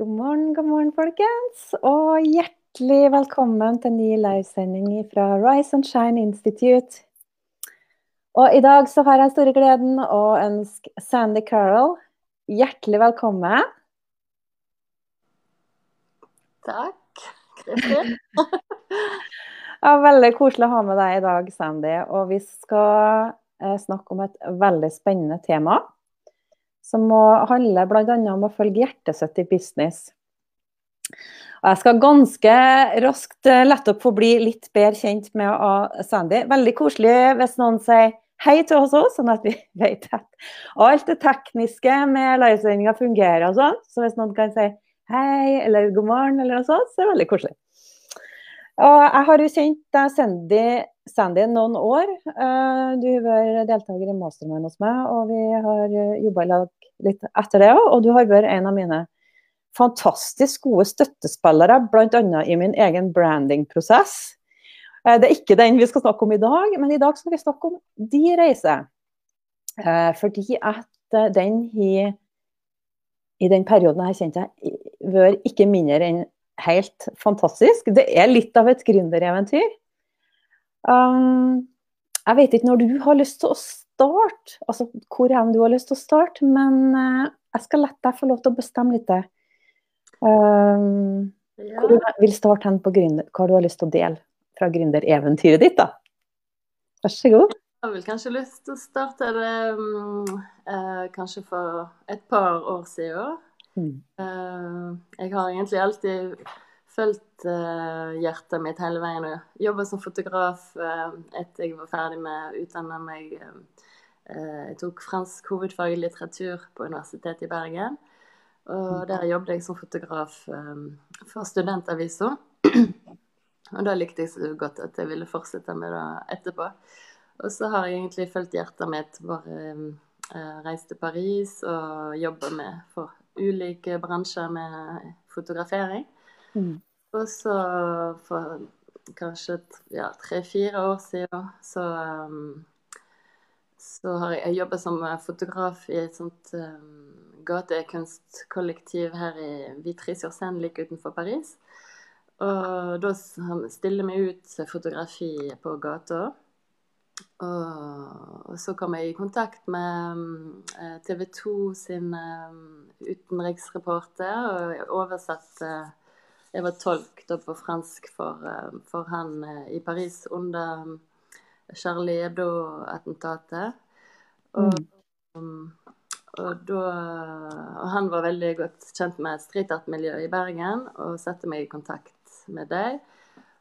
God morgen, god morgen, folkens. Og hjertelig velkommen til ny livesending fra Rise and Shine Institute. Og i dag så har jeg store gleden å ønske Sandy Carroll hjertelig velkommen. Takk, ja, veldig koselig å ha med deg i dag, Sandy. Og vi skal eh, snakke om et veldig spennende tema som må handle bl.a. om å følge hjertet i business. Og jeg skal ganske raskt eh, lette opp få bli litt bedre kjent med Sandy. Veldig koselig hvis noen sier hei til oss òg, sånn at vi vet at alt det tekniske med livesendinga fungerer og sånn. Så hvis noen kan si hei eller god morgen eller noe sånt, så er det veldig koselig. Og jeg har jo kjent deg, Sandy, Sandy noen år. Eh, du har vært deltaker i Mastermind hos meg, og vi har jobba i lag litt etter det òg. Og du har vært en av mine fantastisk gode støttespillere, bl.a. i min egen brandingprosess. Eh, det er ikke den vi skal snakke om i dag, men i dag skal vi snakke om de reiser. Eh, fordi at eh, den har, i den perioden jeg har kjent deg, vært ikke mindre enn helt fantastisk. Det er litt av et gründereventyr. Um, jeg vet ikke når du har lyst til å starte, altså hvor enn du har lyst til å starte, men uh, jeg skal la deg få lov til å bestemme litt. Um, ja. Hvor du vil starte hen på gründer, hva du har lyst til å dele fra gründereventyret ditt, da. Vær så god. Jeg har vel kanskje lyst til å starte det um, uh, kanskje for et par år siden. Mm. Uh, jeg har egentlig alltid fulgt uh, hjertet mitt hele veien. og Jobba som fotograf uh, etter jeg var ferdig med å utdanne meg. Jeg tok fransk hovedfag i litteratur på Universitetet i Bergen. Og der jobbet jeg som fotograf for studentavisa. og da likte jeg så godt at jeg ville fortsette med det etterpå. Og så har jeg egentlig fulgt hjertet mitt. Bare reist til Paris og jobba med for ulike bransjer med fotografering. Mm. Og så for kanskje ja, tre-fire år siden så, um, så har jeg, jeg jobba som fotograf i et sånt um, gatekunstkollektiv her i Vitry-sur-Seine like utenfor Paris. Og da stiller vi ut fotografi på gata. Og så kom jeg i kontakt med um, TV 2 sin um, utenriksreporter og oversatte jeg var tolk da på fransk for, eh, for han eh, i Paris under Charlie Hebdo-attentatet. Og, mm. um, og, da, og, han var veldig godt kjent med street art-miljøet i Bergen og satte meg i kontakt med deg.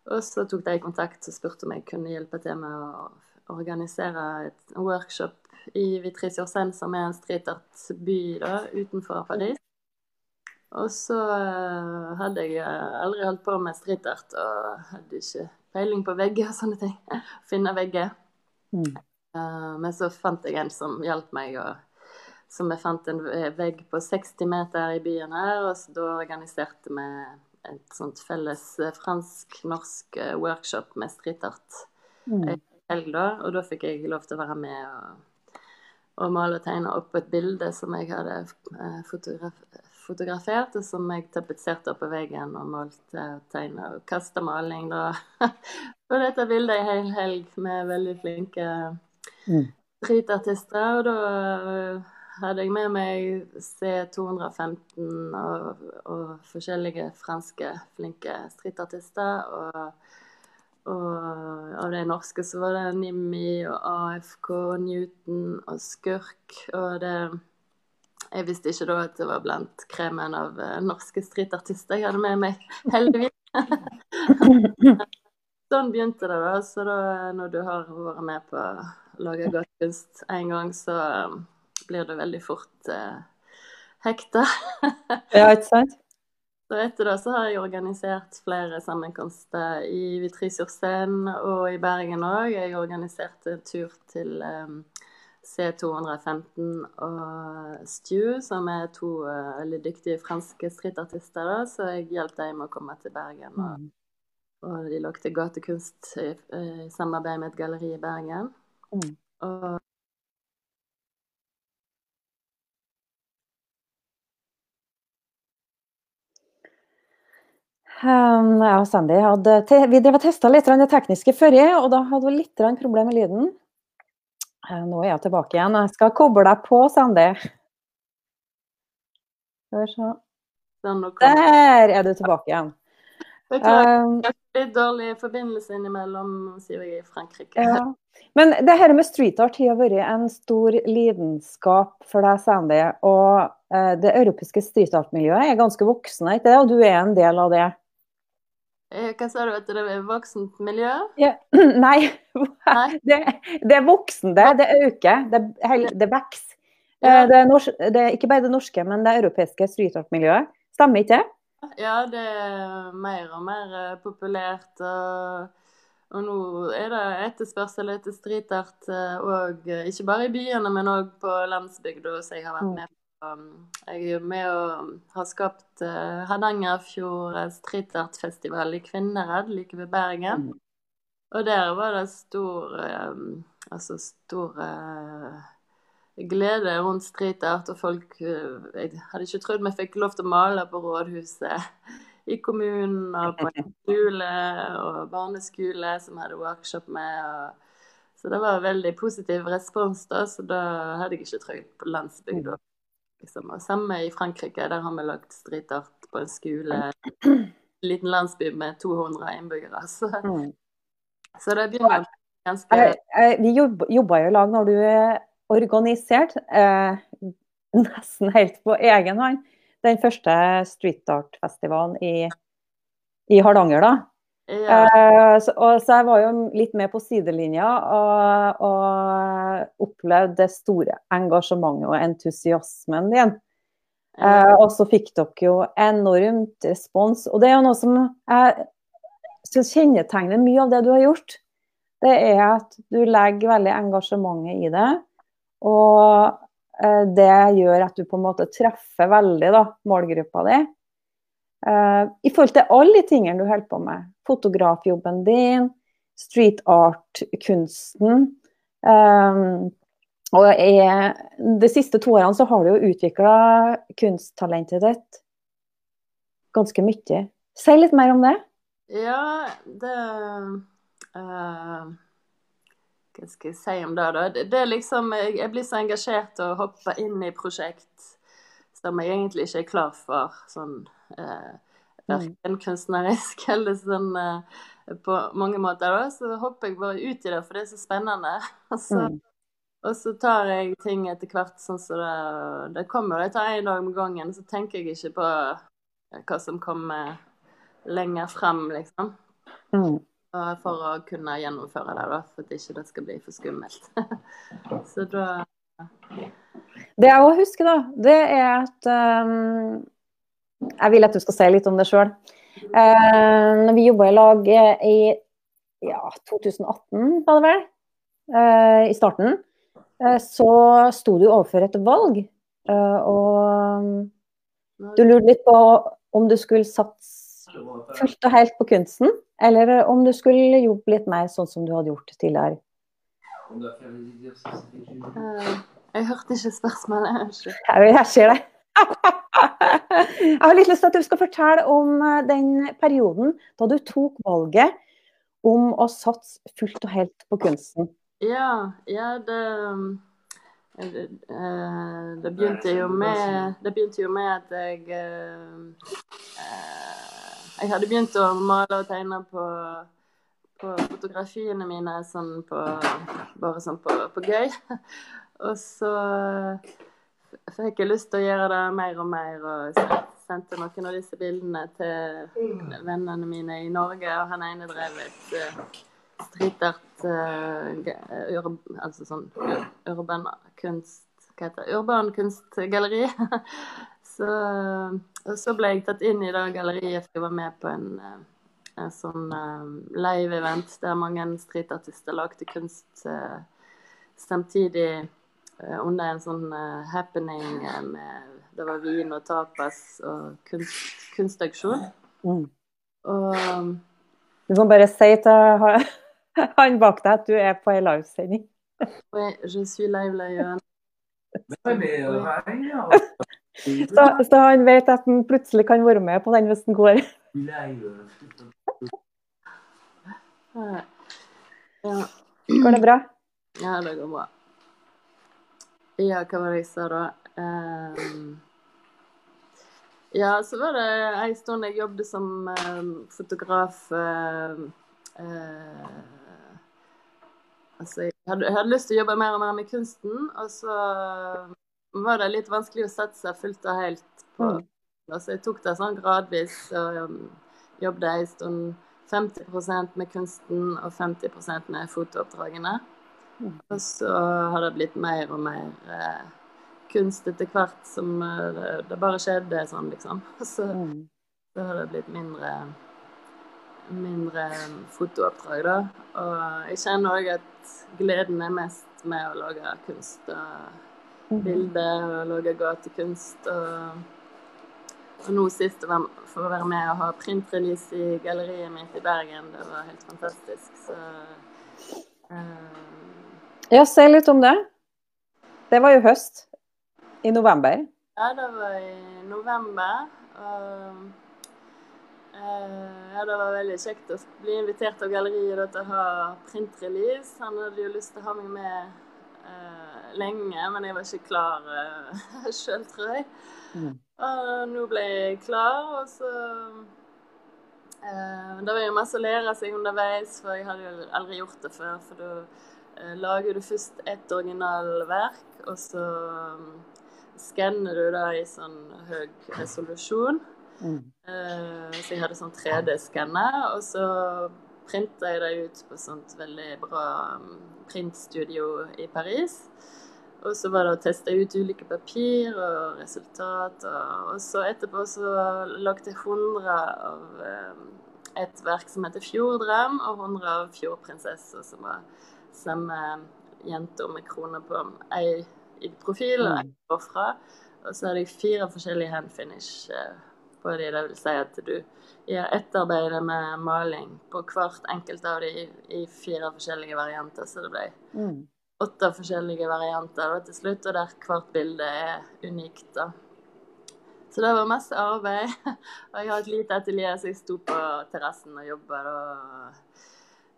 Og så tok de kontakt og spurte om jeg kunne hjelpe til med å organisere et workshop i Vitry-sur-Seine, som er en streetart-by utenfor Paris. Og så uh, hadde jeg uh, aldri holdt på med streetart og hadde ikke peiling på vegger og sånne ting. Finne vegger. Mm. Uh, men så fant jeg en som hjalp meg, og som jeg fant en vegg på 60 meter i byen her. Og så da organiserte vi et sånt felles fransk-norsk workshop med streetart mm. Da. Og da fikk jeg lov til å være med og, og male og tegne opp et bilde som jeg hadde fotografert fotografert, og som jeg tapetserte på veggen og malte og tegna og kasta maling. Da. og dette bildet ei hel helg med veldig flinke mm. streetartister. Og da øh, hadde jeg med meg C215 og, og forskjellige franske flinke streetartister. Og, og av de norske så var det Nimmi og AFK, Newton og Skurk. Og det jeg visste ikke da at det var blant kremen av uh, norske streetartister jeg hadde med meg, heldigvis. sånn begynte det, da. Så da, når du har vært med på å lage godt kunst én gang, så um, blir du veldig fort eh, hekta. ja, ikke sant? Så etter det så har jeg organisert flere sammenkomster i Vitry-sur-Seine og i Bergen òg. Jeg organiserte en tur til um, C215 og Stu, som er to uh, veldig dyktige franske streetartister. Da, så jeg hjalp dem med å komme til Bergen. Og, mm. og de lagde gatekunst i, i, samarbeid med et galleri i Bergen. Mm. Og Um, jeg og Sandy hadde vi drev og testa litt det tekniske før, og da hadde vi litt problem med lyden. Uh, nå er jeg tilbake igjen. Jeg skal koble deg på, Sandy. Hør så. Der er du tilbake igjen. Um, litt dårlig forbindelse innimellom, sier jeg i Frankrike. Ja. Men det her med street art har vært en stor lidenskap for deg, Sandy. Og uh, det europeiske street art-miljøet er ganske voksne, ikke det? Og du er en del av det? Eh, hva sa du, at det er voksent miljø? Ja. Nei. Det, det, er voksende. Det øker. Det, det vokser. Det, det, er ikke bare det norske, men det europeiske streetart-miljøet. Stemmer ikke det? Ja, det er mer og mer eh, populært. Og, og nå er det etterspørsel etter streetart eh, ikke bare i byene, men òg på landsbygda, som jeg har vært mm. med. Jeg er med og har skapt uh, Hardangerfjord streetartfestival i Kvinnherad, like ved Bergen. Mm. Og der var det stor um, Altså stor uh, glede rundt streetart, og folk eh, Jeg hadde ikke trodd vi fikk lov til å male på rådhuset i kommunen og på en skole og barneskole som hadde workshop med. Og, så det var veldig positiv respons, da, så da hadde jeg ikke trodd på landsbygda. Liksom. Og samme i Frankrike, der har vi lagt streetart på en skole. En liten landsby med 200 innbyggere. Så, mm. så det begynner ganske Vi jobba jo i lag når du organisert, eh, nesten helt på egen hånd, den første street art-festivalen i, i, Hardanger. da. Ja. Eh, så, og, så jeg var jo litt med på sidelinja og, og opplevde det store engasjementet og entusiasmen din. Eh, og så fikk dere jo enormt respons. Og det er jo noe som jeg syns kjennetegner mye av det du har gjort. Det er at du legger veldig engasjementet i det. Og eh, det gjør at du på en måte treffer veldig da, målgruppa di. Eh, I forhold til alle tingene du holder på med. Fotografjobben din, street art-kunsten. Um, og jeg, de siste to årene så har du jo utvikla kunsttalentet ditt ganske mye. Si litt mer om det. Ja, det uh hva skal jeg si om det, da? Det, det er liksom Jeg blir så engasjert og hopper inn i prosjekt som jeg egentlig ikke er klar for. Sånn verken kunstnerisk eller sånn eh, på mange måter. da, Så hopper jeg bare ut i det, for det er så spennende. Og så, mm. og så tar jeg ting etter hvert sånn som så det, det kommer. Jeg tar én dag om gangen, så tenker jeg ikke på hva som kommer lenger frem, liksom. Mm for å kunne gjennomføre det, da, for at ikke det skal bli for skummelt. så da Det jeg òg husker, da, det er at um, Jeg vil at du skal si litt om det sjøl. Uh, når vi jobba i lag i ja, 2018, var det vel, uh, i starten, uh, så sto du overfor et valg. Og du lurte litt på om du skulle satse fullt og helt på kunsten, eller om du skulle jobbe litt mer sånn som du hadde gjort tidligere. Jeg hørte ikke spørsmålet. Jeg, jeg ser det. jeg har litt lyst til at du skal fortelle om eh, den perioden da du tok valget om å satse fullt og helt på kunsten. Ja, ja det, det, eh, det begynte jo med begynte jo med at jeg jeg hadde begynt å male og tegne på, på fotografiene mine sånn på, bare sånn på, på gøy. Og så fikk jeg lyst til å gjøre det mer og mer, og sendte noen av disse bildene til vennene mine i Norge. Og han ene drev et uh, streetart uh, Altså sånn urban kunst Hva heter det? Urban kunstgalleri. Så, så, ble jeg tatt inn i det galleriet, for jeg var med på en, en sånn uh, live-event der mange streetartister lagde kunst samtidig under en sånn happening med Det var vin og tapas og kunst, kunstauksjon. Mm. Og Du må bare si til han bak deg at du er på ei livesending. Oui, je suis live là, så, så, han vet at han plutselig kan være med på den hvis den går. Går det bra? ja, det går bra. Ja, hva var det jeg sa da? Um, ja, så var det en stund jeg jobbet som um, fotograf ehm, uh, Altså, jeg hadde, jeg hadde lyst til å jobbe mer og mer med kunsten, og så var det litt vanskelig å satse fullt og helt på Mm. Altså, jeg tok det sånn gradvis og um, jobbet en stund 50% med kunsten og 50% med fotooppdragene. Mm. Og så har det blitt mer og mer eh, kunst etter hvert som eh, det, bare skjedde sånn, liksom. Så, Mm. så har det blitt mindre mindre fotooppdrag, da. Og jeg kjenner òg at gleden er mest med å lage kunst og Mhm. bilder og lage gatekunst. Og, og nå sist å være- for å være med og ha printrelease i galleriet mitt i Bergen, det var helt fantastisk. Så eh, Ja, si litt om det. Det var jo høst. I november. Ja, det var i november. Og eh, ja, det var veldig kjekt å bli invitert av galleriet da, til å ha printrelease. Han hadde jo lyst til å ha meg med uh, lenge, men jeg var ikke klar uh, sjøl, tror jeg. Mm. Og nå ble jeg klar, og så uh, Det var jo masse å lære seg underveis, for jeg hadde jo aldri gjort det før. For da eh, lager du først ett originalverk, og så um, skanner du det i sånn høy resolusjon. Mm. Eh, så jeg hadde sånn 3D-skanner, og så printa jeg det ut på sånt veldig bra um, printstudio i Paris. Og så var det å teste ut ulike papir og resultat. Og, så etterpå så lagde jeg 100 av um, et verk som heter 'Fjorddrøm', og 100 av 'Fjordprinsessa', som var samme jenta med krone på. Ei i profil og ei ofra. Og så hadde jeg fire forskjellige handfinish eh, på de. Det vil si at du gjør etterarbeidet med maling på hvert enkelt av de i, i fire forskjellige varianter. Så det ble Mm. åtte forskjellige varianter da, til slutt, og der hvert bilde er unikt. da. Så det var masse arbeid. Og jeg har et lite atelier, så jeg sto på terrassen og jobba.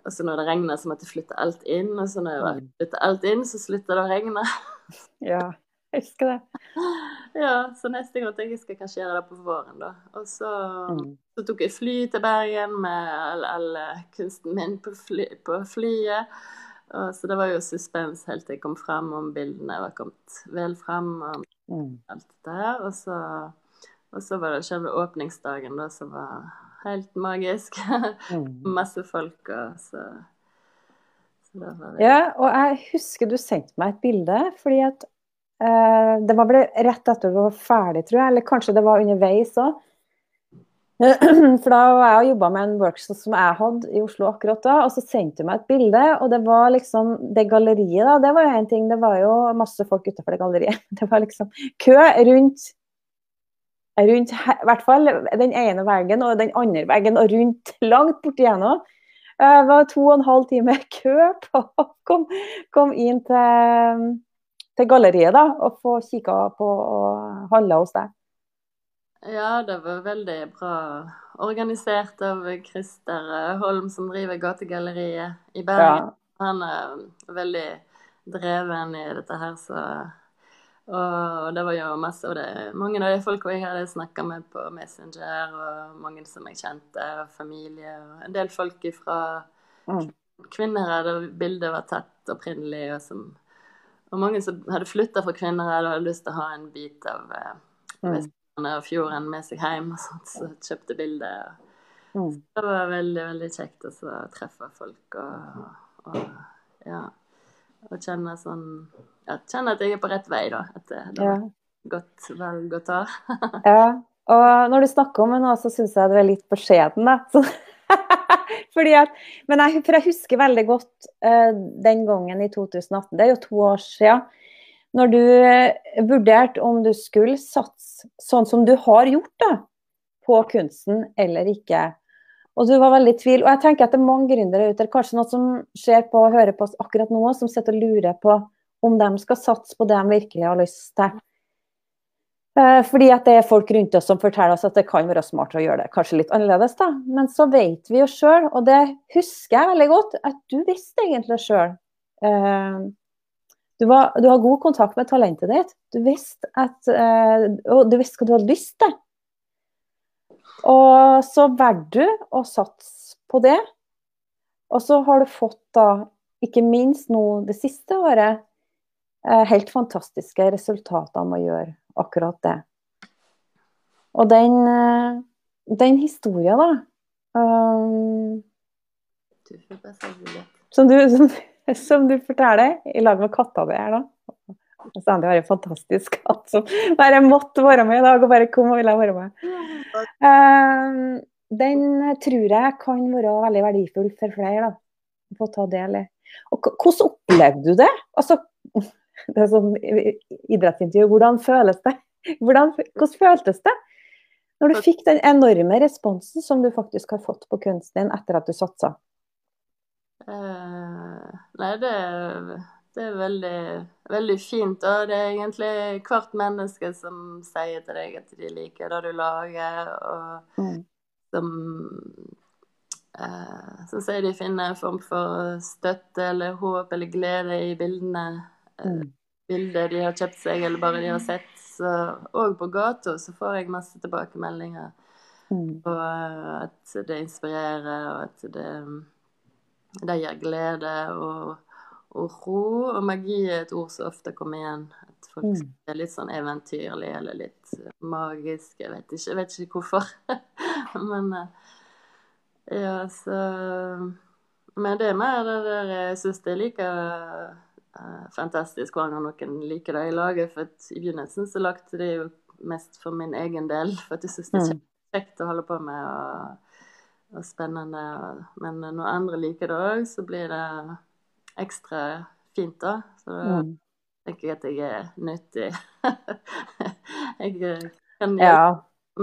Og så når det regner, så måtte jeg flytte alt inn. Og så når jeg flytta alt inn, så slutta det å regne. Ja, jeg husker det. Ja, så neste gang tenker jeg skal kanskje gjøre det på våren, da. Og så, Mm. så tok jeg fly til Bergen med all, all eh, kunsten min på, fly, på flyet. Og, så det var jo suspens helt til jeg kom fram, om bildene var kommet vel fram. og Mm. alt det der. Og så, og så var det selve åpningsdagen, da, som var helt magisk. Mm. Masse folk, og så, så det det. Ja, og jeg husker du sendte meg et bilde, fordi at eh, det var vel rett etter du var ferdig, tror jeg, eller kanskje det var underveis òg. For da var jeg og jobba med en workshop som jeg hadde i Oslo akkurat da, og så sendte du meg et bilde, og det var liksom det galleriet, da. Det var jo en ting, det var jo masse folk utenfor det galleriet. Det var liksom kø rundt rundt i hvert fall den ene veggen og den andre veggen, og rundt langt borti igjennom. Eh, Det var to og en halv time kø på å kom, kom inn til, til galleriet da, og få kikka på og handla hos deg. Ja, det var veldig bra organisert av Christer Holm, som driver Gategalleriet i Bergen. Ja. Han er veldig dreven i dette her, så Og det var jo masse og det, Mange av de folka jeg hadde snakka med på Messenger, og mange som jeg kjente, og familie, og en del folk fra Mm. Kvinnherad, der bildet var tatt opprinnelig, og som og mange som hadde flytta fra Kvinnherad og hadde lyst til å ha en bit av eh, Mm. Vestlandet og fjorden med seg hjem, og sånt, så kjøpte bildet. og Mm. det var veldig, veldig kjekt å treffe folk og, og ja. Og kjenne sånn ja, kjenner at jeg er på rett vei, da. At det, det var godt valg å ta. ja. Og når du snakker om det nå, så syns jeg du er litt beskjeden, da. At, men jeg, for jeg husker veldig godt uh, den gangen i 2018, det er jo to år siden, når du eh, vurderte om du skulle satse sånn som du har gjort da, på kunsten eller ikke. Og du var veldig i tvil. Og jeg tenker at det er mange gründere ute, kanskje noen som ser på og hører på oss akkurat nå, som sitter og lurer på om de skal satse på det de virkelig har lyst til. Eh, fordi at det er folk rundt oss som forteller oss at det kan være smart å gjøre det kanskje litt annerledes. da. Men så vet vi jo sjøl, og det husker jeg veldig godt, at du visste egentlig sjøl. Eh, du, du, har god kontakt med talentet ditt. Du visste, at, eh, og du visste hva du hadde lyst til. Og så valgte du å satse på det. Og så har du fått da, ikke minst nå det siste året, helt fantastiske resultater med å gjøre akkurat det. Og den, eh, den historien, da um, som, du, som, som, du, forteller i lag med katta di her, da. Sandy har en fantastisk katt som bare måtte være med i dag, og bare kom og ville være med. Um, den tror jeg kan være veldig verdifull for flere. da, Få ta del i. Og Hvordan opplevde du det? Altså, det er sånn idrettsintervju. Hvordan føles det? Hvordan, hvordan føltes det når du fikk den enorme responsen som du faktisk har fått på kunsten din etter at du satsa? Uh, nei, det, det, er veldig, veldig fint. Og det er egentlig hvert menneske som sier til deg at de liker det du lager, og mm. som uh, som sier de finner en form for støtte eller håp eller glede i bildene. Mm. Bilder de har kjøpt seg, eller bare de har sett. Og på gata så får jeg masse tilbakemeldinger mm. på at det inspirerer, og at det, det gir glede og, og, ro. Og magi er et ord som ofte kommer igjen. At folk mm. er litt sånn eventyrlig eller litt magisk. Jeg vet ikke, jeg vet ikke hvorfor. Men ja, så Men det er mer det der jeg syns det er like uh, fantastisk hver gang noen liker det i laget. For i begynnelsen så lagde det jo mest for min egen del, for at jeg syns det er mm. kjekt å holde på med og, og spennende. Men når andre liker det òg, så blir det ekstra fint, da. Så da mm. tenker jeg at jeg er nyttig. jeg eh, kan gjøre ja.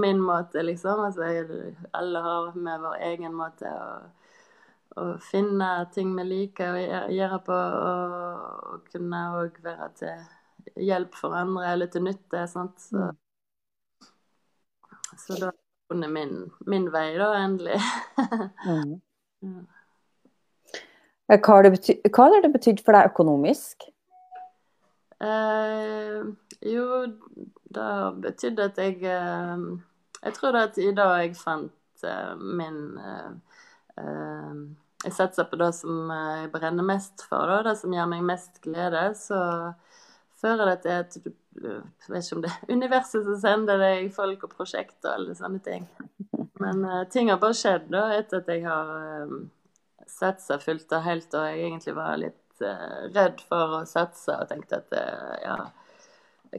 min måte, liksom. Altså, jeg, alle har med vår egen måte. og å finne ting vi liker å gjøre på, og, og kunne òg være til hjelp for andre eller til nytte. Sant? Så, mm. så da har jeg funnet min, min, vei, da, endelig. mm. Hva har det, betydd, hva har det betydd for deg økonomisk? Eh, jo, det har betydd at jeg eh, Jeg tror det at i dag jeg fant eh, min eh, eh, jeg satser på det som jeg brenner mest for, da, det som gir meg mest glede, så fører det til at du vet ikke om det er universet som sender deg folk og prosjekter og alle sånne ting. Men uh, ting har bare skjedd da, etter at jeg har um, satsa fullt og helt, og jeg egentlig var litt uh, redd for å satse og tenkte at uh, ja,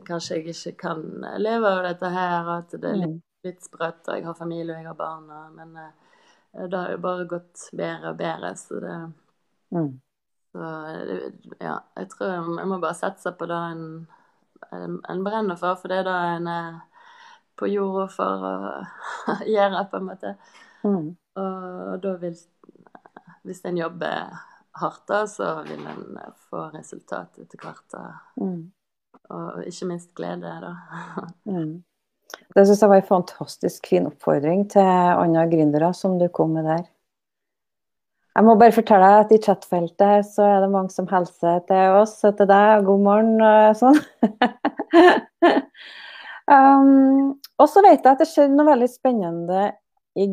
kanskje jeg ikke kan leve av dette her, og at det er litt, mm. litt sprøtt, og jeg har familie og jeg har barn, men uh, Eh, det har jo bare gått bedre og bedre, så det mm. Så ja, jeg tror jeg må bare satse på det en, en brenner for, for det er det en er på jorda for å gjøre, på en måte. Mm. Og da vil Hvis en jobber hardt, da, så vil en få resultat etter hvert. Mm. Og ikke minst glede, da. mm. Det syns jeg var en fantastisk fin oppfordring til andre gründere som du kom med der. Jeg må bare fortelle deg at i chatfeltet så er det mange som hilser til oss og til deg. God morgen og sånn. um, og så vet jeg at det skjedde noe veldig spennende i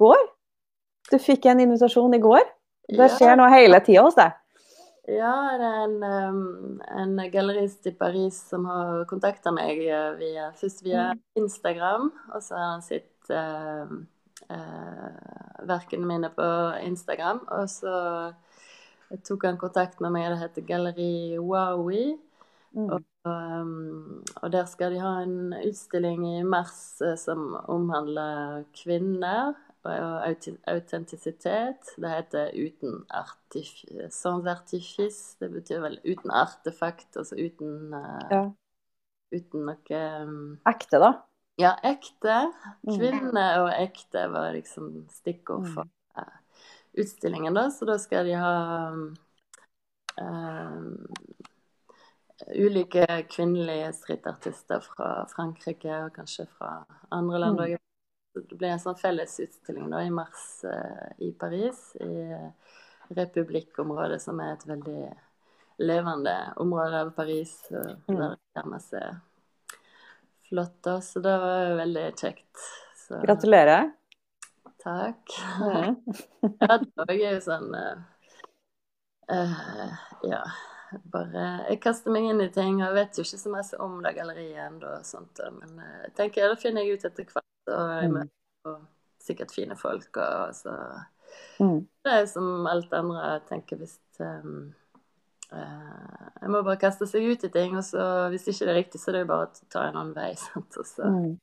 går. Du fikk en invitasjon i går. Det skjer noe hele tida hos deg. Ja, det er en, en gallerist i Paris som har kontakta meg via, først via mm. Instagram, og så har han sett uh, uh, verkene mine på Instagram. Og så tok han kontakt med meg, det heter Galleri Wowi. Mm. Og, um, og, der skal de ha en utstilling i mars som omhandler kvinner autentisitet. Det heter uten artif sans artifice. Det betyr vel uten artefakt, altså uten uh, ja. Uten noe um, Ekte, da? Ja, ekte. Mm. Kvinne og ekte var liksom stikkord for uh, utstillingen, da. Så da skal de ha um, ulike kvinnelige streetartister fra Frankrike og kanskje fra andre land Mm. Òg. Det ble en sånn fellesutstilling da, i mars eh, i Paris, i Republikkområdet, som er et veldig levende område av Paris. der det der er masse flott, da. Så det var veldig kjekt. Så, Gratulerer. Takk. Mm. Ja, det er jo sånn eh, Ja, bare Jeg kaster meg inn i ting, og jeg vet jo ikke så mye om det galleriet ennå, da, men jeg tenker det finner jeg ut etter hvert. Og jeg Mm. møter sikkert fine folk, og så Mm. Det er som alt andre, jeg tenker hvis um, uh, Jeg må bare kaste seg ut i ting, og så hvis ikke det er riktig, så er det jo bare å ta en annen vei. Sant? Og så, Mm.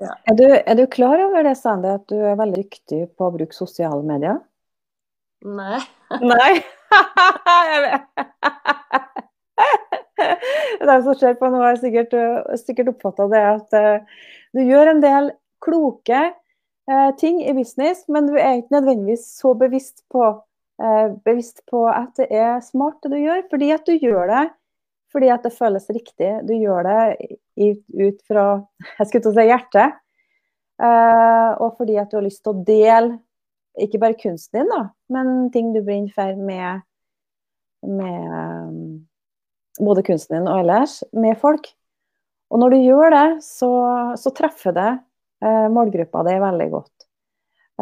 Ja. Er, du, er du klar over det, Sandy, at du er veldig dyktig på å bruke sosiale medier? Nei. Nei. Jeg vet. De som ser på nå, har sikkert, sikkert oppfatta det at eh, du gjør en del kloke eh, ting i business, men du er ikke nødvendigvis så bevisst på, eh, bevisst på at det er smart det du gjør, fordi at du gjør det fordi at det føles riktig. Du gjør det i, ut fra jeg skulle til å si hjertet, eh, og fordi at du har lyst til å dele ikke bare kunsten din, da, men ting du brenner for med, med um, både kunsten din og ellers, med folk. Og når du gjør det, så, så treffer det eh, målgruppa di veldig godt.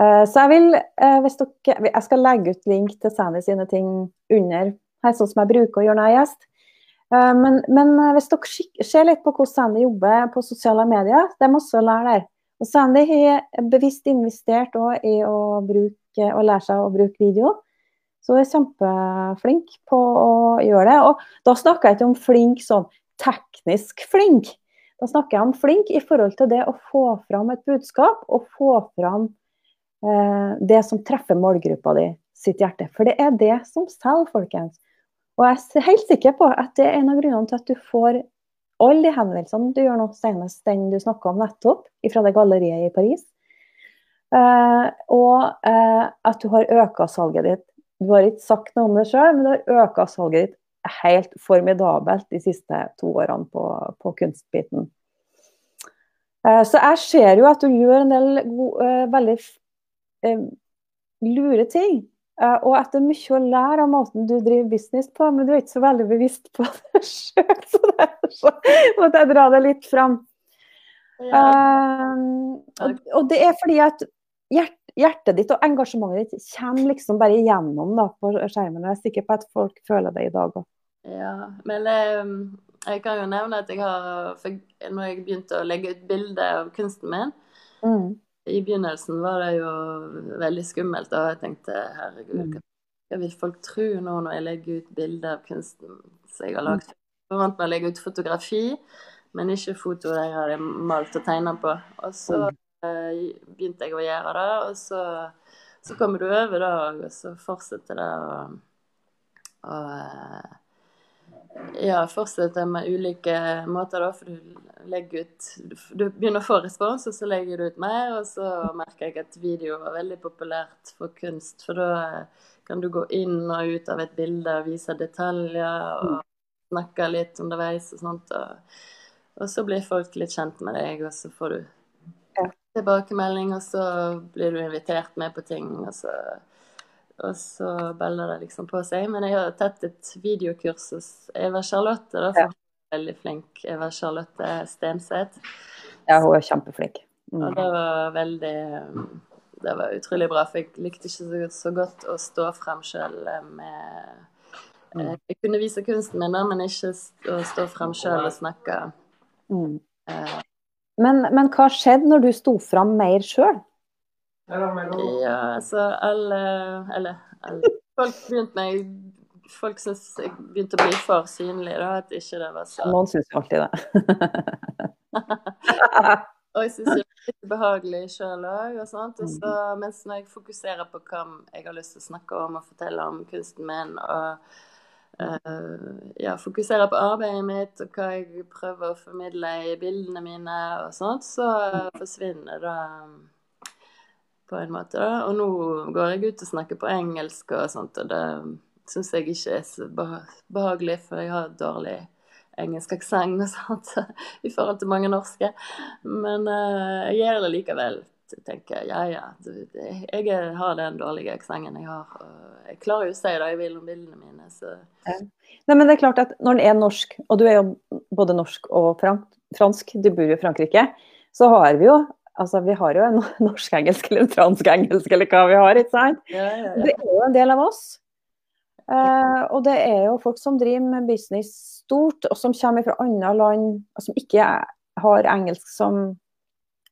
Eh, så jeg vil, eh, hvis dere Jeg skal legge ut link til Sandy sine ting under her, sånn som jeg bruker å gjøre når jeg er gjest. Eh, men, men eh, hvis dere ser litt på hvordan Sandy jobber på sosiale medier, det er masse å lære der. Og Sandy har bevisst investert i å bruke, å lære seg å bruke video. Så hun er kjempeflink på å gjøre det. Og da snakker jeg ikke om flink sånn teknisk flink. Da snakker jeg om flink i forhold til det å få fram et budskap og få fram eh, det som treffer målgruppa di sitt hjerte. For det er det som selger, folkens. Og jeg er helt sikker på at det er en av grunnene til at du får alle de henvendelsene du gjør nå, senest den du snakka om nettopp, fra det galleriet i Paris. Eh, og eh, at du har øka salget ditt. Du har ikke sagt noe om det sjøl, men du har øka salget ditt helt formidabelt de siste to årene på, på kunstbiten. Eh, så jeg ser jo at du gjør en del gode, eh, veldig eh, lure ting. Og at det er mye å lære av måten du driver business på, men du er ikke så veldig bevisst på det sjøl. Så derfor måtte jeg dra det litt fram. Ja. Um, og, det er fordi at hjert, hjertet ditt og engasjementet ditt kommer liksom bare igjennom da, på skjermen. Jeg er sikker på at folk føler det i dag òg. Ja, men eh, jeg kan jo nevne at jeg har Når jeg begynte å legge ut bilder av kunsten min Mm. I begynnelsen var det jo veldig skummelt, og jeg tenkte herregud, Mm. hva vil folk tro nå når jeg legger ut bilder av kunsten som jeg har lagd? Jeg vant med å legge ut fotografi, men ikke foto jeg hadde malt og tegna på. Og så eh, begynte jeg å gjøre det, og så, så kommer du over det, og så fortsetter det å og, eh, ja, fortsette med ulike måter, da. For du legger ut Du begynner å få respons, og så legger du ut mer. Og så merker jeg at video var veldig populært for kunst. For da kan du gå inn og ut av et bilde og vise detaljer og snakke litt underveis og sånt. Og, og så blir folk litt kjent med deg, og så får du tilbakemelding, og så blir du invitert med på ting. og så og så baller det liksom på seg. Men jeg har tatt et videokurs hos Eva Charlotte. Da, Ja. veldig flink. Eva Charlotte Stenseth. Ja, hun er kjempeflink. Mm. Og det var veldig Det var utrolig bra, for jeg likte ikke så, så godt å stå frem sjøl med Mm. eh, Jeg kunne vise kunsten min, men ikke å stå frem sjøl og snakke. Mm. Eh, Men, men hva skjedde når du sto fram mer sjøl? Ja, altså alle Eller alle. Folk begynte meg Folk syntes jeg begynte å bli for synlig, da. At ikke det var så Noen syns alltid det. Og jeg syns det er litt behagelig sjøl òg. Og sånt. Og så, mens når jeg fokuserer på hva jeg har lyst til å snakke om og fortelle om kunsten min, og Uh, ja, fokuserer på arbeidet mitt og hva jeg prøver å formidle i bildene mine og sånt, så forsvinner det på en måte. da. Og nå går jeg ut og snakker på engelsk og sånt, og det syns jeg ikke er så behagelig, for jeg har dårlig engelsk aksent og sånt i forhold til mange norske. Men uh, jeg gjør det likevel. tenker jeg, ja ja, jeg har den dårlige aksenten jeg har. Og jeg klarer jo å si det jeg vil om bildene mine. så... Nei, men det er klart at Når den er norsk, og du er jo både norsk og fransk, du bor jo i Frankrike, så har vi jo altså vi har jo en norsk-engelsk eller en fransk-engelsk eller hva vi har, ikke sant? Ja, ja, ja. Det er jo en del av oss. Uh, og det er jo folk som driver med business stort, og som kommer fra andre land, og som ikke har engelsk som,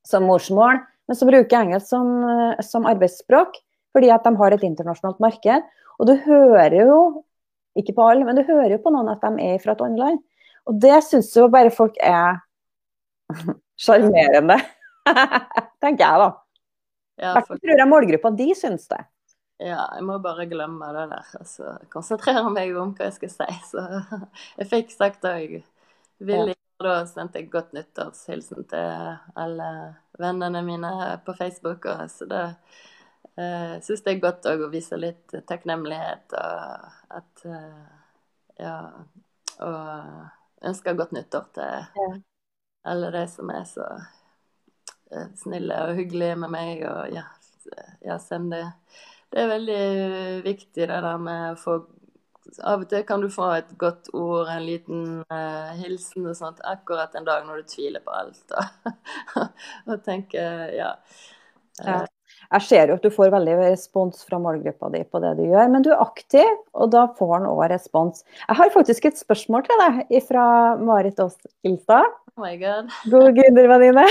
som morsmål, men som bruker engelsk som, eh, som, arbeidsspråk, fordi at de har et internasjonalt marked. Og du hører jo, ikke på alle, men du hører jo på noen at de er fra et annet land. Og det syns jo bare folk er sjarmerende. Tenker jeg, da. Ja, for... Jeg tror jeg målgruppa de syns det. Ja, jeg må bare glemme det der. Altså, konsentrere meg om hva jeg skal si. Så jeg fikk sagt det jeg ville. Ja. Da sendte jeg godt nyttårshilsen til alle vennene mine på Facebook. Og så det uh, syns jeg er godt å vise litt takknemlighet og at uh, Ja. Og ønske godt nyttår til ja. alle de som er så Eh, snille og hyggelige med meg. Og ja, ja send det. Det er veldig viktig det der med å få Av og til kan du få et godt ord, en liten uh, hilsen og sånt, akkurat en dag når du tviler på alt. Og, og tenker ja. ja. Jeg ser jo at du får veldig respons fra målgruppa di på det du gjør, men du er aktiv, og da får han òg respons. Jeg har faktisk et spørsmål til deg fra Marit Aas Ilstad. Oh my god. God gründervenninne.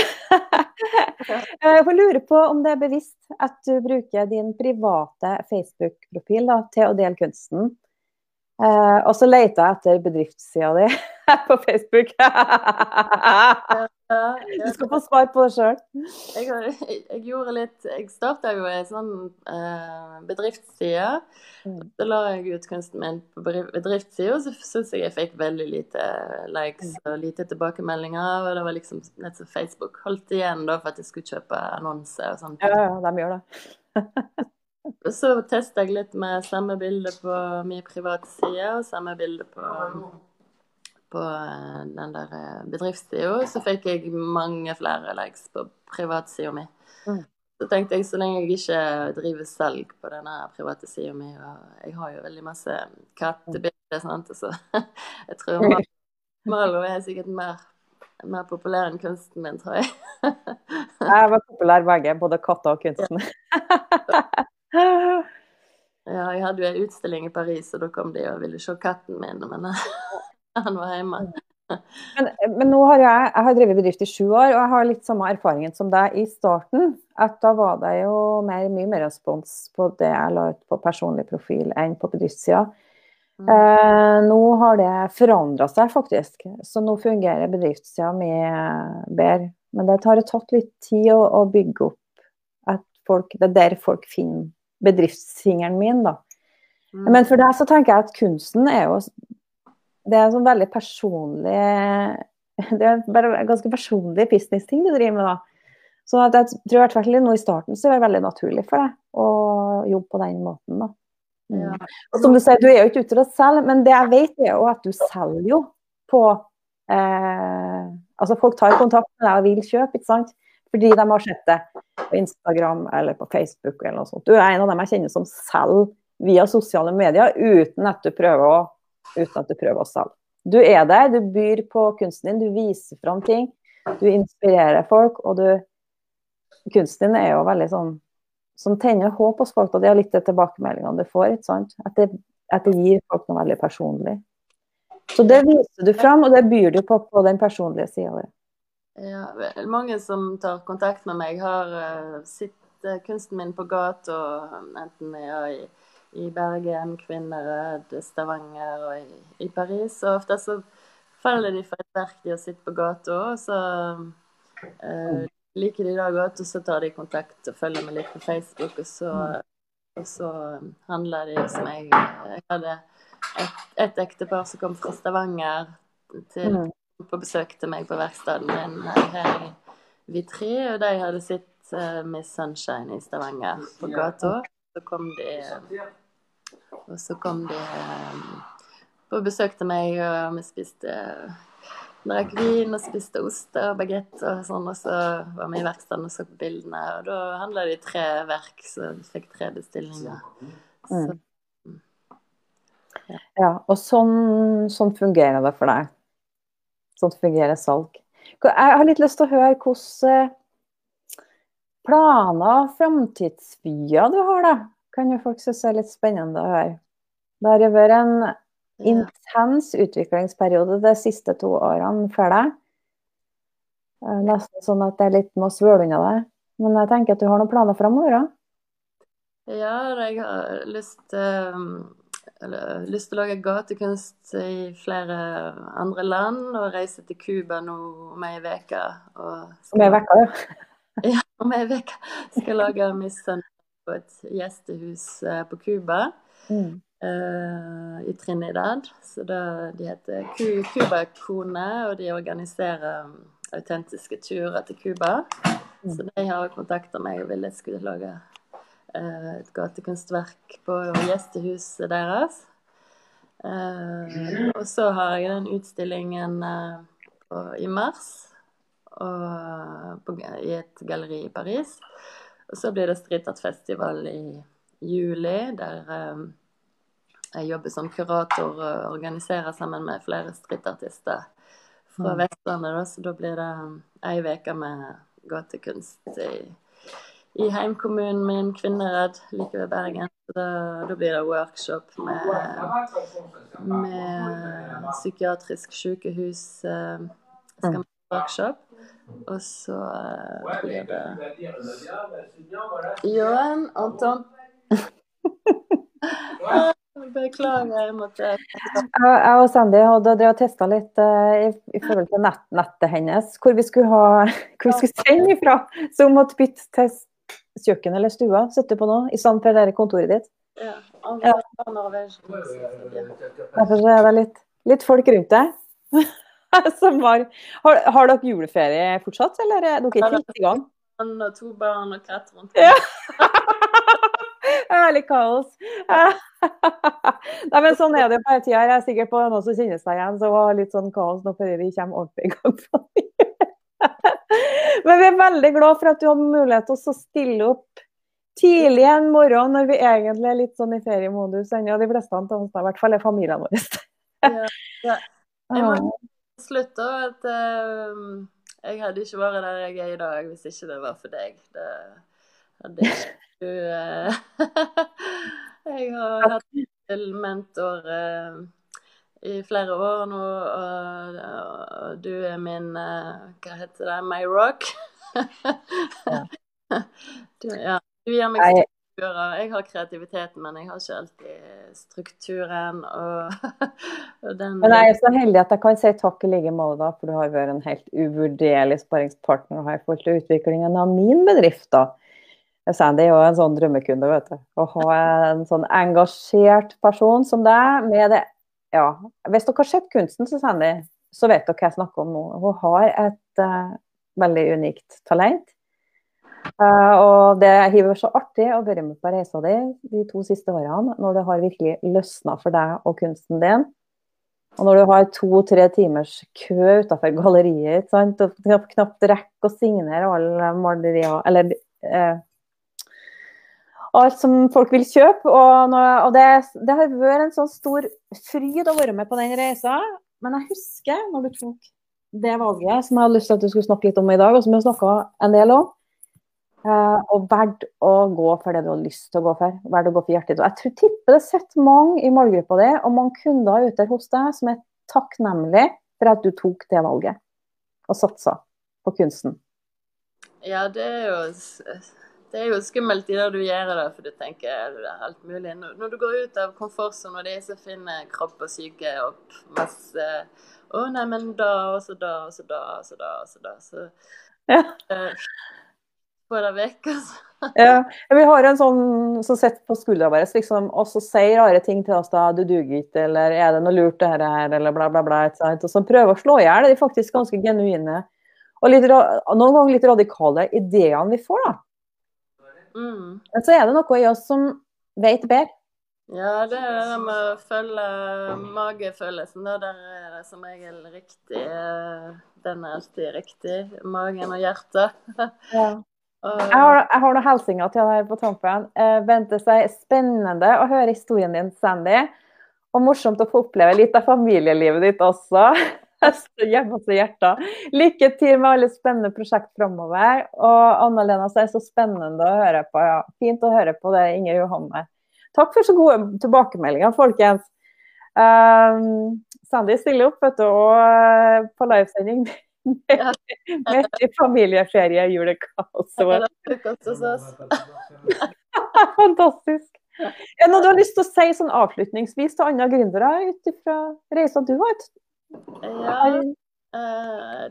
Jeg får lure på om det er bevisst at du bruker din private Facebook-profil til å dele kunsten. Eh, og så leter jeg etter bedriftssida di på Facebook. du skal få svar på det sjøl. Jeg, jeg, gjorde litt Jeg starta jo ei sånn eh, bedriftsside. Mm. Så la jeg ut kunsten min på bedriftssida, og så syns jeg jeg fikk veldig lite likes mm. og lite tilbakemeldinger. Og det var liksom nett som Facebook holdt igjen da for at jeg skulle kjøpe annonser og sånn. Ja, ja, de gjør det. Så testa jeg litt med samme bilde på min private side og samme bilde på, på eh, den der eh, bedriftssida. Så fikk jeg mange flere likes på privatsida mi. Mm. Så tenkte jeg så lenge jeg ikke driver salg på denne private sida mi, og jeg har jo veldig masse kattebilder, sant, så jeg tror Malo er sikkert mer, mer populær enn kunsten min, tror jeg. jeg var populær begge, både katter og kunsten. Ja, jeg hadde jo en utstilling i Paris, og da kom de og ville se katten min, men han var hjemme. Men, men, nå har jeg, jeg har drevet bedrift i sju år, og jeg har litt samme erfaringen som deg i starten. At da var det jo mer, mye mer respons på det jeg la ut på personlig profil enn på bedriftssida. Mm. Eh, nå har det forandra seg faktisk, så nå fungerer bedriftssida mye bedre. Men det har tatt litt tid å, å bygge opp at folk, det er der folk finner bedriftsfingeren min, da. Mm. Men for deg så tenker jeg at kunsten er jo Det er en sånn veldig personlig Det er en ganske personlig business-ting du driver med, da. Så jeg tror i hvert fall nå i starten så er det veldig naturlig for deg å jobbe på den måten, da. Mm. Ja. Og som du sier, du er jo ikke ute til å selge, men det jeg vet er jo at du selger jo på eh, Altså folk tar kontakt med deg og vil kjøpe, ikke sant. Fordi de har sett det på Instagram eller på Facebook eller noe sånt. Du er en av dem jeg kjenner som selger via sosiale medier uten at du prøver å, uten at du prøver å selge. Du er der, du byr på kunsten din, du viser fram ting. Du inspirerer folk, og du Kunsten din er jo veldig sånn som tenner håp hos folk, og det er litt de tilbakemeldingene du får. ikke sant? At det, at det gir folk noe veldig personlig. Så det viser du fram, og det byr du på på den personlige sida. Ja, mange som tar kontakt med meg, har uh, sett uh, kunsten min på gata, enten jeg er i, i Bergen, Kvinnerød, Stavanger og i, i, Paris. Og ofte så faller de for et verk de har sett på gata, og så uh, liker de da godt, og så tar de kontakt og følger meg litt på Facebook, og så, og så handler de hos meg. Jeg hadde et, et ektepar som kom fra Stavanger til mm på besøk til meg på verkstedet min her i Vitry, og de hadde sett uh, Miss Sunshine i Stavanger på gata. Så kom de Og så kom de um, på besøk til meg, og vi spiste Drakk vin og spiste ost og bagett og sånn, og så var vi i verkstedet og så på bildene. Og da handla det i tre verk, så vi fikk tre bestillinger. Så, Mm. Ja, og sånn, sånn fungerer det for deg. Sånn fungerer salg. Jeg har litt lyst til å høre hvilke planer og framtidsvyer du har, da. Kan jo folk synes er litt spennende å høre. Det har jo vært en intens utviklingsperiode de siste to årene for deg. Er Nesten sånn at det er litt må svøle unna det. Men jeg tenker at du har noen planer framover òg. Ja, jeg har lyst, eh, eller, lyst til å lage gatekunst i flere andre land og reise til Cuba nå om ei uke. Om ei uke, ja. Ja, om ei uke skal lage Miss Sunday på et gjestehus eh, på Cuba. Mm. Uh, I Trinidad. Så da, De heter Cu- Cuba-kone, og de organiserer um, autentiske turer til Cuba. Mm. Så de har kontakta meg og ville jeg skulle lage et gatekunstverk på gjestehuset deres. Eh, og så har jeg den utstillingen eh, på, i mars på, i et galleri i Paris. Og så blir det Street Art Festival i juli, der eh, jeg jobber som kurator og organiserer sammen med flere streetartister fra Mm. Vestlandet. Da, så da blir det um, ei uke med gatekunst i, i heimkommunen min, Kvinneredd, like ved Bergen. Da, da blir det workshop med, med psykiatrisk sykehus. eh, skal ha workshop. Og så eh, blir det Johan, Anton Beklager, jeg måtte Jeg og Sandy hadde drevet testa litt eh, i, forhold til nett, nettet hennes, hvor vi skulle ha hvor vi skulle sende ifra. Så hun måtte bytte til s- kjøkken eller stua, sitte på nå, i stedet for det kontoret ditt. Ja. Ja. Derfor er det litt, litt folk rundt deg. Som har, har, har dere juleferie fortsatt, eller er dere ikke helt i gang? Han har to barn og katt rundt. Ja. Ærlig kaos. Nei, men sånn er det på hele tida. Jeg er sikker på noen som kjenner seg igjen, så var litt sånn kaos nå før vi kommer ordentlig i gang. Men vi er veldig glad for at du hadde mulighet til å stille opp tidlig en morgen når vi egentlig er litt sånn i feriemodus ennå. De fleste av oss, i hvert fall er familien vår. Ja. Ja. Jeg må slutte da at uh, jeg hadde ikke vært der jeg er i dag hvis ikke det var for deg. Det hadde ikke du uh, Jeg har hatt til mentor eh, i flere år nå, og, og du er min eh, Hva heter det? My rock. du, ja, du gir meg strukturer. Jeg har kreativiteten, men jeg har ikke alltid strukturen og, og den Men jeg er så heldig at jeg kan si takk i like måte, for du har vært en helt uvurderlig sparringspartner og har i forhold til utviklingen av min bedrift. da. Sandy er jo en sånn drømmekunde, vet du. Å ha en sånn engasjert person som deg med det Ja. Hvis dere har sett kunsten til Sandy, så vet dere hva jeg snakker om nå. Hun har et uh, veldig unikt talent. Uh, og det har vært så artig å være med på reisa di de to siste årene, når det har virkelig løsna for deg og kunsten din. Og når du har to-tre timers kø utenfor galleriet, sant? og knapt, rekker å signere alle malerier Eller eh, alt som folk vil kjøpe. Og, og det, det, har vært en sånn stor fryd å være med på den reisa. Men jeg husker når du tok det valget som jeg hadde lyst til at du skulle snakke litt om i dag, og som vi har snakka en del om. Eh, og verdt å gå for det du har lyst til å gå for. Verdt å gå for hjertet. ditt. jeg tror tipper det sitter mange i målgruppa di og mange kunder ute hos deg som er takknemlige for at du tok det valget og satsa på kunsten. Ja, det er jo det er jo skummelt i det du gjør det, for du tenker det er alt mulig. Når du går ut av komfortsonen, og det er så finner kropp og syke opp masse Å, nei, men da, og så da, og så da, og så da, og så da. Så Ja. uh, få det vekk, altså. Ja, vi har en sånn som sitter på skuldra vår liksom, og så sier rare ting til oss da, du duger ikke, eller er det noe lurt det her, eller bla, bla, bla. et sånt, Og som prøver å slå i hjel de faktisk ganske genuine og litt, noen ganger litt radikale ideene vi får. da. Mm. Men så er det noe i oss som vet bedre. Ja, det er det med å følge magefølelsen. Da. Der er det som regel riktig. eh, Den er alltid riktig. Magen og hjertet. Ja. Jeg har, jeg har noen hilsener til deg på tampen. Vente Bente sier spennende å høre historien din, Sandy. Og morsomt å få oppleve litt av familielivet ditt også. Hjemme hos hjertet. Lykke til med alle spennende prosjekt framover. Og Anna-Lena det så spennende å høre på. Ja, fint å høre på det, Inger Johanne. Takk for så gode tilbakemeldinger, folkens. Um, Sandy stiller opp vet du, og eh, på livesending. med, Midt i familieferie, julekaos. er oss. Fantastisk. Er det noe du har lyst til å si sånn avslutningsvis til andre gründere ut ifra reisa du har? Ja. Uh,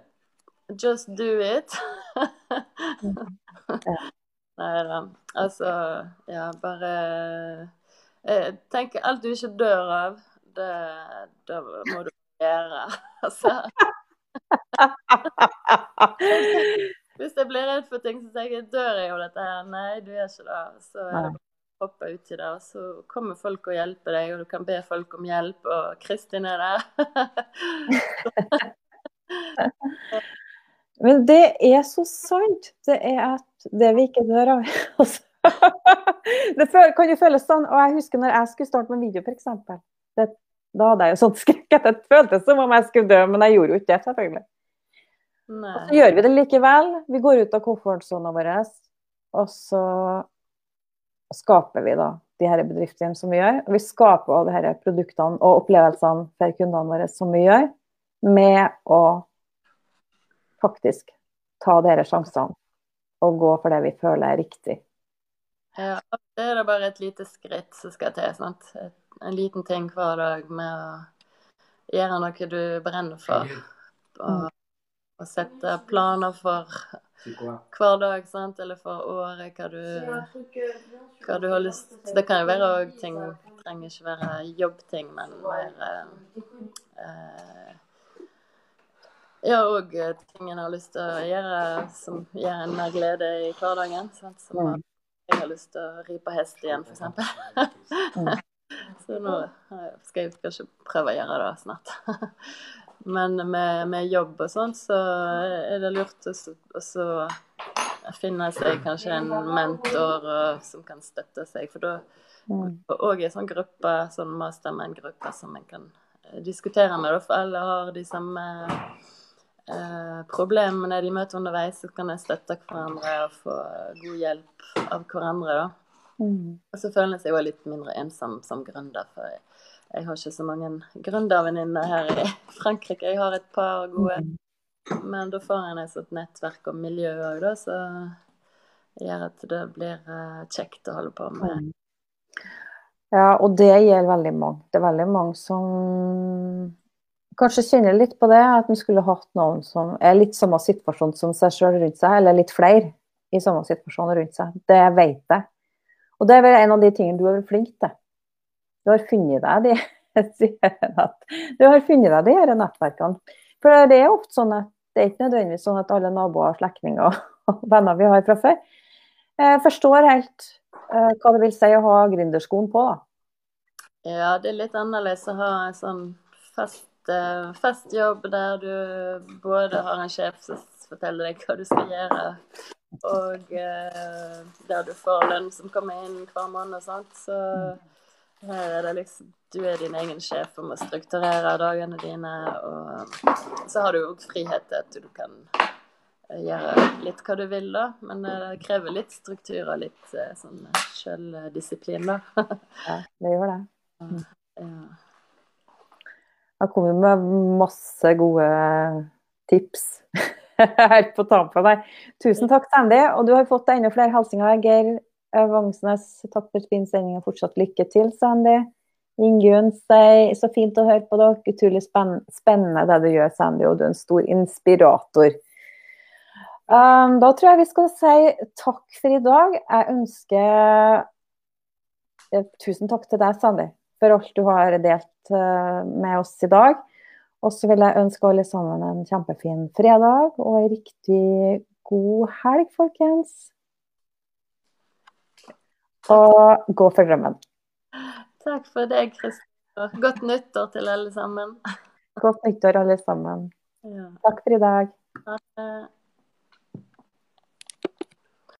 just do it. Nei da. Altså, ja, bare Jeg tenker alt du ikke dør av, det, det må du gjøre. Altså. Hvis jeg blir redd for ting, så tenker jeg dør jeg av dette her? Nei, du gjør ikke det. Så er det bare hoppe uti det, og så kommer folk og hjelper deg, og du kan be folk om hjelp, og Kristin er der. Men det er så sant. Det er at det vi ikke dør av. Altså. det kan jo føles sånn. Og jeg husker når jeg skulle starte med video, f.eks. Da hadde jeg jo sånn skrekk at det føltes som om jeg skulle dø, men jeg gjorde jo ikke det, selvfølgelig. Nei. Og så gjør vi det likevel. Vi går ut av komfortsona vår, og så skaper vi da de her bedriftene som vi gjør. Og vi skaper også de her produktene og opplevelsene for kundene våre som vi gjør, med å faktisk ta disse sjansene og gå for det vi føler er riktig. Ja, det er da bare et lite skritt som skal til. sant? En liten ting hver dag med å gjøre noe du brenner for. Og, og sette planer for hver dag, sant? eller for året, hva du, hva du har lyst til. Det kan jo være òg ting Det trenger ikke være jobbting, men mer eh, eh, ja, òg eh, ting en har lyst til å gjøre som gir en mer glede i hverdagen. Sant? Som Mm. jeg har lyst til å ri på hest igjen, f.eks. Så nå skal jeg kanskje prøve å gjøre det snart. Men med, med jobb og sånt, så er det lurt å så- finne seg kanskje en mentor og, som kan støtte seg. For da Mm. og i en sånn gruppe, sånn mastermind-gruppe som en kan eh, diskutere med, for alle har de samme eh, problemene de møter underveis, så kan en støtte hverandre og få god hjelp av hverandre. da. Mm. Og så føler en seg jo litt mindre ensom som gründer, for jeg, har ikke så mange gründervenninner her i Frankrike. Jeg har et par gode, men da får en et sånt nettverk og miljø òg, da, så gjør at det blir eh, kjekt å holde på med. Ja, og det gjelder veldig mange. Det er veldig mange som kanskje kjenner litt på det, at en skulle hatt noen som er litt samme situasjon som seg sjøl rundt seg, eller litt flere i samme situasjon rundt seg. Det vet jeg. Og det er vel en av de tingene du er flink til. Du har funnet deg de Du har funnet deg de her nettverkene. For det er ofte sånn at det er ikke nødvendigvis sånn at alle naboer, slektninger og venner vi har fra før, eh, forstår helt eh, hva det vil si å ha gründerskoen på. da. Ja, det er litt annerledes å ha en sånn fast, eh, fast jobb der du både har en sjef som forteller deg hva du skal gjøre, og der du får lønn som kommer inn hver måned og sånt. Så her er det liksom Du er din egen sjef og må strukturere dagene dine, og så har du jo frihet til at du kan eh, gjøre litt hva du vil, da. Men eh, det krever litt struktur og litt eh, sånn sjøldisiplin, da. Ja, det gjør det. ja. Jeg kommer jo med masse gode tips her på tampen der. Tusen takk, Sandy. Og du har fått enda flere hilsener. Geir Vangsnes, for fin sending og fortsatt lykke til, Sandy. Ingunn sier så fint å høre på dere. Utrolig spennende det du gjør, Sandy, og du er en stor inspirator. Um, da tror jeg vi skal si takk for i dag. Jeg ønsker eh, Tusen takk til deg, Sandy, for alt du har delt eh, med oss i dag. Og så vil jeg ønske alle sammen en kjempefin fredag og en riktig god helg, folkens. Og gå for drømmen. Takk for deg, Kristoffer. Godt nyttår til alle sammen. Godt nyttår, alle sammen. Ja. Takk for i dag. Ha det.